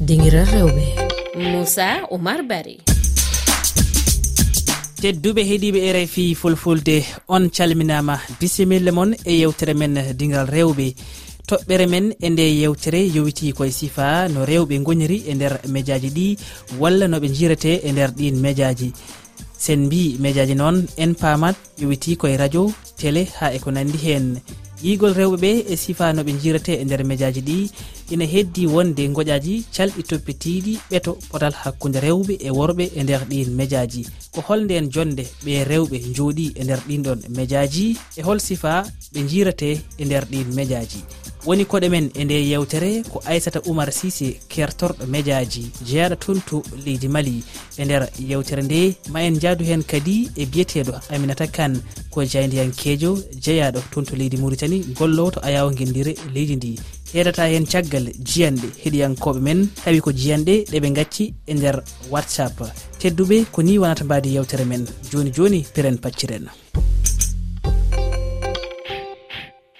dingiral rewɓe. Moussa oumar bari tedduɓe heeɗiɓe e rfi fulfulde on calminama bisimilla moon e yewtere men dingal rewɓe. Toɓɓere men e nde yewtere yowiti koye sifa no rewɓe goniri e nder médiaji ɗi walla noɓe jirete e nder ɗin médiaji sen mbi médiaji noon en paamat yowiti koye radio télé ha e ko nandi hen. yigol rewɓeɓe e sifa noɓe jirate e nder médiaji ɗi ina heddi wonde goƴaji calɗi toppitiɗi ɓeeto potal hakkude rewɓe e worɓe e nder ɗin médiaji ko holnden jonde ɓe rewɓe jooɗi e nder ɗinɗon médiaji e hol sifa ɓe jirate e nder ɗin médiaji woni koɗe men e nde yewtere ko aissata oumar sisé kertorɗo médiaji jeyaɗo toon to leydi mali. E nder yewtere nde ma en jaadu hen kadi e biyeteɗo aminata kane ko jayndiyankejo jeeyaɗo toon to leydi mauritani gollowo to ayawo guendire leydi ndi. Heɗata hen caggal jiyanɗe heɗiyankoɓe men tawi ko jiyanɗe ɗeɓe gacci e nder whatsapp. Tedduɓe ko ni wonata mbadi yewtere men. Joni joni piren pacciren.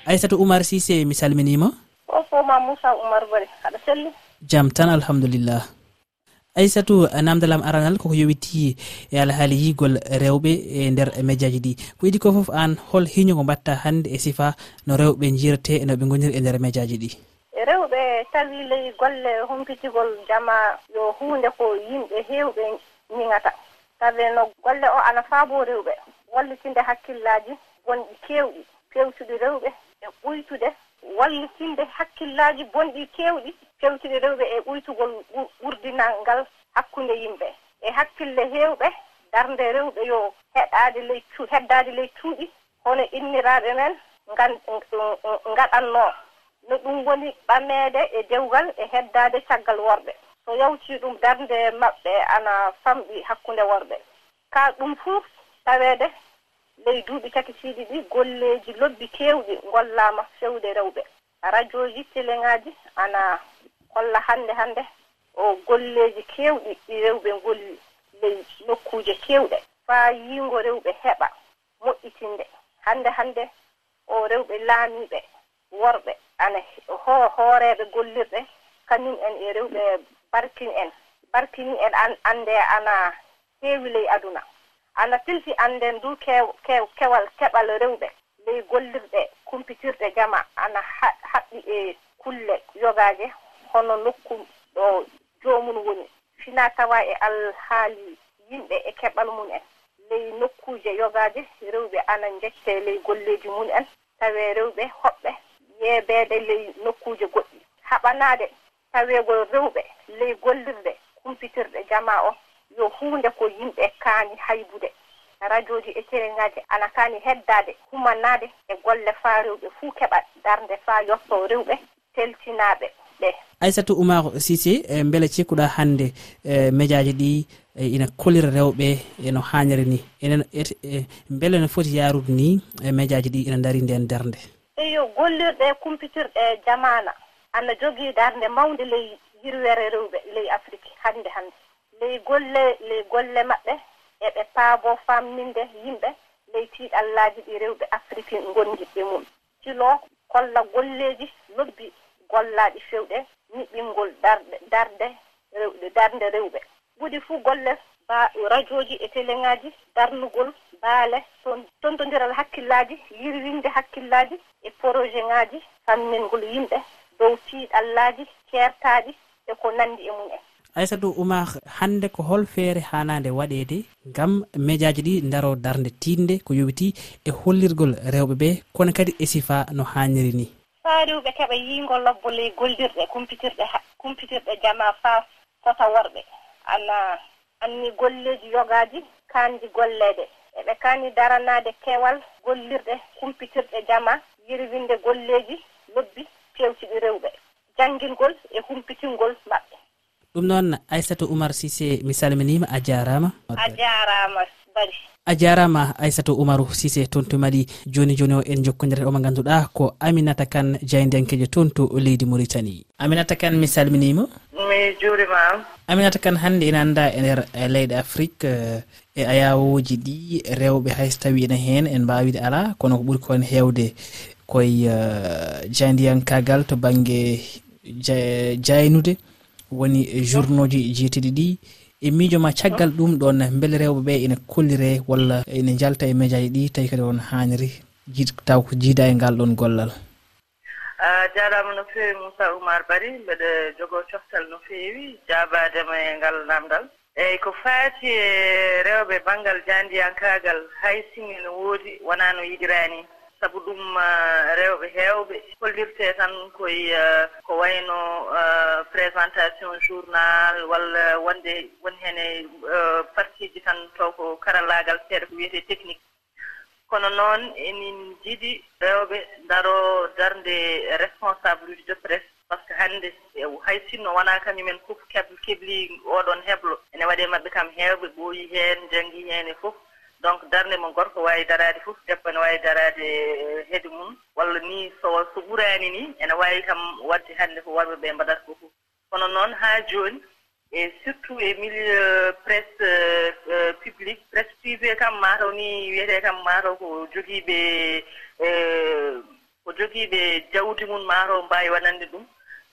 aissatou oumar sisé mi salminima o foma moussa oumar bari aɗa selli. Jam tan alhamdoulillah aissatou namdalam aranal koko yowiti e alhaali yigol rewɓe e nder médiaji ɗi. Ko iɗi ko foof an hol hiñogo mbatta hannde e sifa no rewɓe jirte e no ɓe goniri e nder médiaji ɗi. E rewɓe tawi ley golle humpitigol jama yo hunde ko yimɓe hewɓe ñiŋata. Tawi no golle o ana faabo rewɓe. Wallitinde hakkillaji gonɗi kewɗi pewtuɗi rewɓe. e ɓuytude wallitinde hakkillaji bonɗi kewɗi fewtide rewɓe e ɓuytugol urdinal ngal hakkunde yimɓe. E hakkille hewɓe darde rewɓe yo heɗade ley heddade ley cuuɗi hono inniraɓe men gaɗanno no ɗum woni ɓamede e dewgal e heddade caggal worɓe. So yawti ɗum darde maɓɓe ana famɗi hakkunde worɓe. Ka ɗum fuu tawede ley duuɓi tati siiɗi ɗi golleeji lobbi keewɗi ngollaama fewde rewɓe. Radio ji téléŋaaji ana holla hannde hannde o golleeji keewɗi ɗi rewɓe ngolli ley nokkuuje keewɗe. Faa yiingo rewɓe heɓa moƴƴitinde. Hannde hannde o rewɓe laamiiɓe worɓe ana hoo hooreeɓe gollirɗe. Kañum en e rewɓe barkin en. Barkini en annde ana heewi ley aduna. ana silti annden du kew kew kewal keɓal rewɓe ley gollirɗe kumpitirɗe jama ana haɓɓi e kulle yogaaje hono nokku ɗo joomum woni. Fina tawa e alhaali yimɓe e keɓal mum en. Ley nokkuuje yogaaje rewɓe ana jecce ley golleeji mum en. Tawee rewɓe hoɓɓe yeebeede ley nokkuuje goɗɗi. Haɓanaade taweego rewɓe ley gollirɗe kumpitirɗe jama o. yo hunde ko yimɓe kaani haybude. Radio ji e terengaji ana kaani heddade humannade e golle faa rewɓe fuu keɓa darde faa yotto rewɓe teltinaaɓe ɓe. Aissatou oumar sisé e beele cikkuɗa hannde e médiaji ɗi e ina kolira rewɓe eno hanniri ni. Enen beele no foti yarude ni médiaji ɗi ina dari nden darde eyo gollirɗe e kumpitirɗe jamana ana jogii darde mawde ley yirwere rewɓe ley afrique hannde hannde. ley golle ley golle maɓɓe eɓe paabo famninde yimɓe ley tiiɗallaaji ɗi rewɓe africain gondi mum silo kolla golleeji lobbi gollaaɗi fewɗe niɓɓingol darde darde rewɓe darde rewɓe. Ɓuri fuu golle ba radio ji e télé darnugol baale toon tontodiral hakkillaaji yirwinde hakkillaaji e projet ŋaaji fammingol yimɓe dow tiiɗallaaji keertaaɗi e ko nanndi e mum en. aissatou oumar hande ko hol feere hanade waɗede gam médiaji ɗi daro darde tinde ko yowiti e hollirgol rewɓe ɓe kono kadi e sifa no hanniri ni? Faa rewɓe keɓa yigol lobbolle goldirɗe kumpitirɗe kumpitirɗe jama faa fota worɓe ana anni golleji yogaji kanji gollede eɓe kani daranade kewal gollirɗe kumpitirɗe jama yirwinde golleji lobbi pewtiɗi rewɓe. Jangguingol e humpitingol maɓɓe. ɗum noon aissatou oumar sisé mi salminima a jarama? A jarama bari. A jarama aissatou oumarou sisé toon to mali joni joni o en jokkodira omo ganduɗa ko aminata kane diaydenkejo toon to leydi mauritanie. Aminata kane mi salminima mi juurimam aminata kane hannde ina anda e nder leyɗe afrique e ayawoji ɗi rewɓe hayso tawi ene hen en mbawide ala kono ko ɓuuri kon hewde koye uh, jayndiyankagal to banggue jaynude. woni journaux ji jeetiɗi ɗi. E miijo ma caggal ɗum ɗon beele rewɓe ɓe ina kollire walla ene jalta e média ɗi tawi kadi on haniri taw ko jiida e ngal ɗon gollal. Jaarama no feewi moussa oumar bari mbeɗa jogoo coftal no feewi jaabaadema e ngal namdal. Eeyi ko faati e rewɓe baŋngal jaandiyankaagal hay sinno no woodi wonaa no yiɗiraa ni sabu ɗum uh, rewɓe heewɓe hollirtee tan koye uh, ko wayno uh, présentation journal walla wonde woni heen e partie ji tan taw ko karallaagal seeɗa ko wiyetee technique. Kono noon emin jiɗi rewɓe daro darnde responsable uji de presse par ce que hannde hay sinno wonaa kañumen fof kebli oɗon heblo. Ene waɗee maɓɓe kam heewɓe ɓooyi heen janngii heen e fof. donc darde mo gorko waawi daraade fof debbo ne waawi daraade eh, heedi mum. Walla ni so so ɓuraani ni ene waawi kam waɗde hannde ko worɓe ɓe mbaɗata ko fof kono noon haa jooni e surtout e milieu eh, presse eh, public presse privé kam mataw ni wiyetee kam mataw ko jogiiɓe ko jogiiɓe jawdi mum mataw mbaawi waɗande ɗum.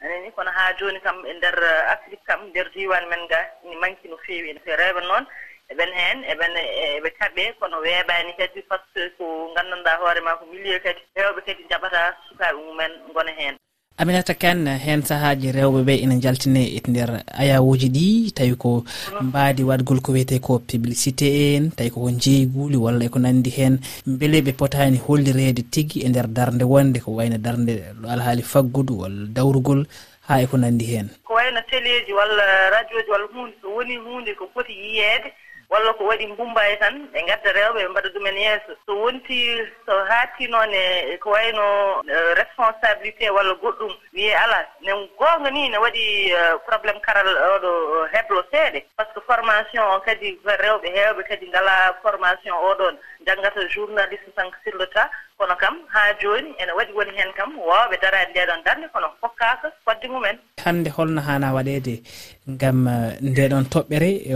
Anani kono haa jooni kam e ndeer afrique kam ndeer diwan men ga ni manki no feewi rewɓe noon. eɓen heen e eɓen eɓe kaɓe kono weeɓaani kadi par ce que ko nganndanɗaa hoore maa ko milieu kadi. Rewɓe kadi jaɓataa sukaaɓe mumen ngona heen. Aminata kane heen sahaaji rewɓe ɓe ina jaltine e ndeer ayawuji ɗi tawi ko mbaadi waɗgol ko wiyete ko publicité en tawi koko jeyguuli walla eko nanndi heen. Mbele ɓe potaani hollireede tigi e ndeer darnde wonde ko wayno darde alhaali faggudu walla dawrugol haa eko nanndi heen. Ko wayno téléji walla radio ji walla hunde so woni hunde ko foti yiyeede walla ko waɗi mbumbay e tan ɓe ngadda rewɓe ɓe mbaɗa ɗumen yeeso. So wonti so haatti noon e ko wayno e, responsabilité walla goɗɗum wiye ala ne goonga ni ne waɗi e, probléme karal oɗo heblo seeɗe par ce que formation o kadi rewɓe heewɓe kadi ngala formation oɗon janngata journaliste tan sur le tas kono kam haa jooni ene waɗi woni heen kam woowɓe daraade ndeeɗon darnde kono fokkaaka fodde mumen. hannde holno hana waɗede ngam uh, ndeɗon toɓɓere e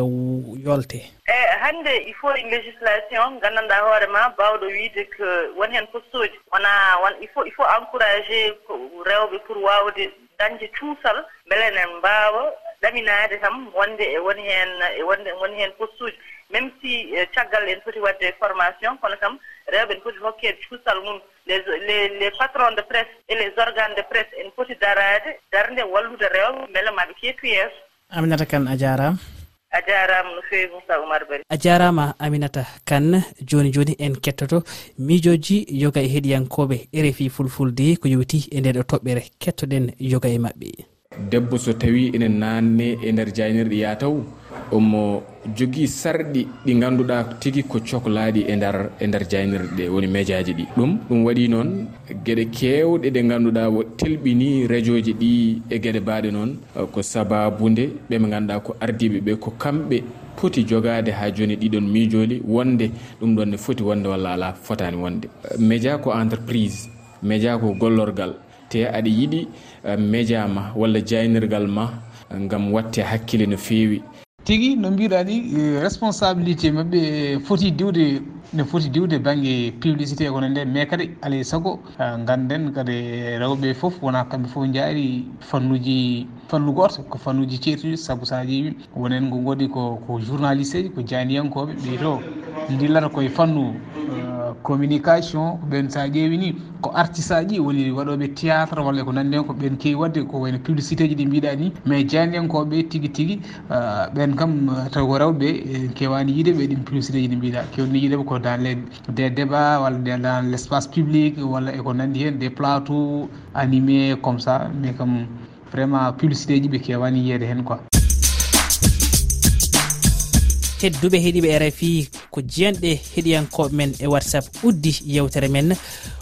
yolte? Eyi hannde il faut une législation nganndanɗaa hoore ma baawɗo wiide que won heen postooji wona won il faut il faut encouragé rewɓe pour waawde dañde cuusal mbele enen mbaawa ɗaminaade kam wonde e woni heen e wonde woni heen postuuji. Même si e, caggal en foti waɗde formation kono kam rewɓe en foti hokkeede cuusal mum. les les les patrons de presse et les organes de presse en poti daraade darnde wallude rewɓe mbele maɓe kettu yeeso. Aminata kane a jaaraama a jarama no fewi moussa oumar bari a jarama aminata kane joni joni en kettoto. Miijoji yoga e heeɗiyankoɓe rfi fulfulde ko yowiti e ndeɗo toɓɓere. Kettoɗen yoga e mabɓe debbo so tawi ene nanne e nder jaynirɗe yataw omo jogii sarɗi ɗi ngannduɗaa tigi ko cohlaaɗi e nder e nder jaynirɗe ɗe woni médiaji ɗi. Ɗum ɗum waɗi noon geɗe keewɗe ɗe ngannduɗaa telɓini radio ji ɗi e geɗe baaɗe noon e ko sababunde ɓe ɓe ngannduɗaa ko ardiiɓe ɓe ko kamɓe poti jogaade haa jooni ɗiɗon miijooli. Wonde ɗum ɗon ne foti wonde walla alaa fotaani wonde. Média ko entreprise média ko gollorgal. Te aɗa yiɗi média ma walla jaynirgal ma ngam watte hakkille no feewi. tigi no mbiɗa ni e, responsabilité mabɓe foti diwde ne foti diwde banggue publicité e kono nde. Mais kadi alay saago ganden kadi rewɓe foof wona kamɓe foof jaari fannuji fannu goto ko fannuji ceertuɗi saabu sa ƴeewi wonen ko goɗi ko ko journaliste ji ko janiyankoɓe ɓeyto dillata koye fannu communication ɓen sa ƴeewi ni ko artiste aji woni waɗoɓe théâtre walla ko nandi hen ko ɓen kewi wadde ko wayno publicité ji ɗi mbiɗa ni. Mais janiyankoɓe tigui tigui euh, ɓen kam euh, taw ko rewɓe kewani yiideɓe ɗin publicité ji ɗi mbiɗa. Kewni yiideɓe ko dans les des débat walla dans l' espace public walla eko nandi hen des plateau animé comme ça. Mais kam vraiment publicité ji ɓe kewani yiyede hen quoi. tedduɓe heeɗiɓe rfi ko jiyanɗe heɗiyankoɓe men e whatsapp uddi yewtere men.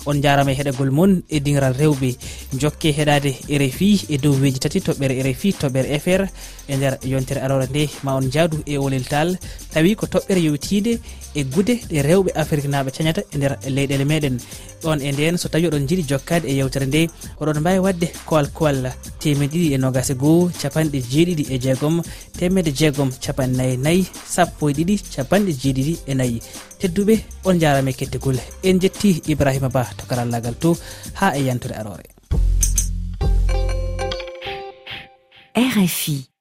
On jarama e heɗagol moon e dingral rewɓe. jokke heɗade rfi e dow weji tati toɓɓere rfi toɓɓere fr e nder yontere arore nde ma on jaadu e olel tal tawi ko toɓɓere yewtide e gude ɗe rewɓe afrique naɓe cañata e nder leyɗele meɗen. Ɗon e nden so tawi oɗon jiiɗi jokkade e yewtere nde oɗon mbawi wadde kowal kowal temed ɗiɗi e nogas e goho capanɗe jeeɗiɗi e jeegom temedde jeegom capannayyi nayyi sappo e ɗiɗi capanɗe jeeɗiɗi e nayyi tedduɓe on jarama e kettigol en jetti ibrahima ba to karallagal to ha e yantude arore. RFI.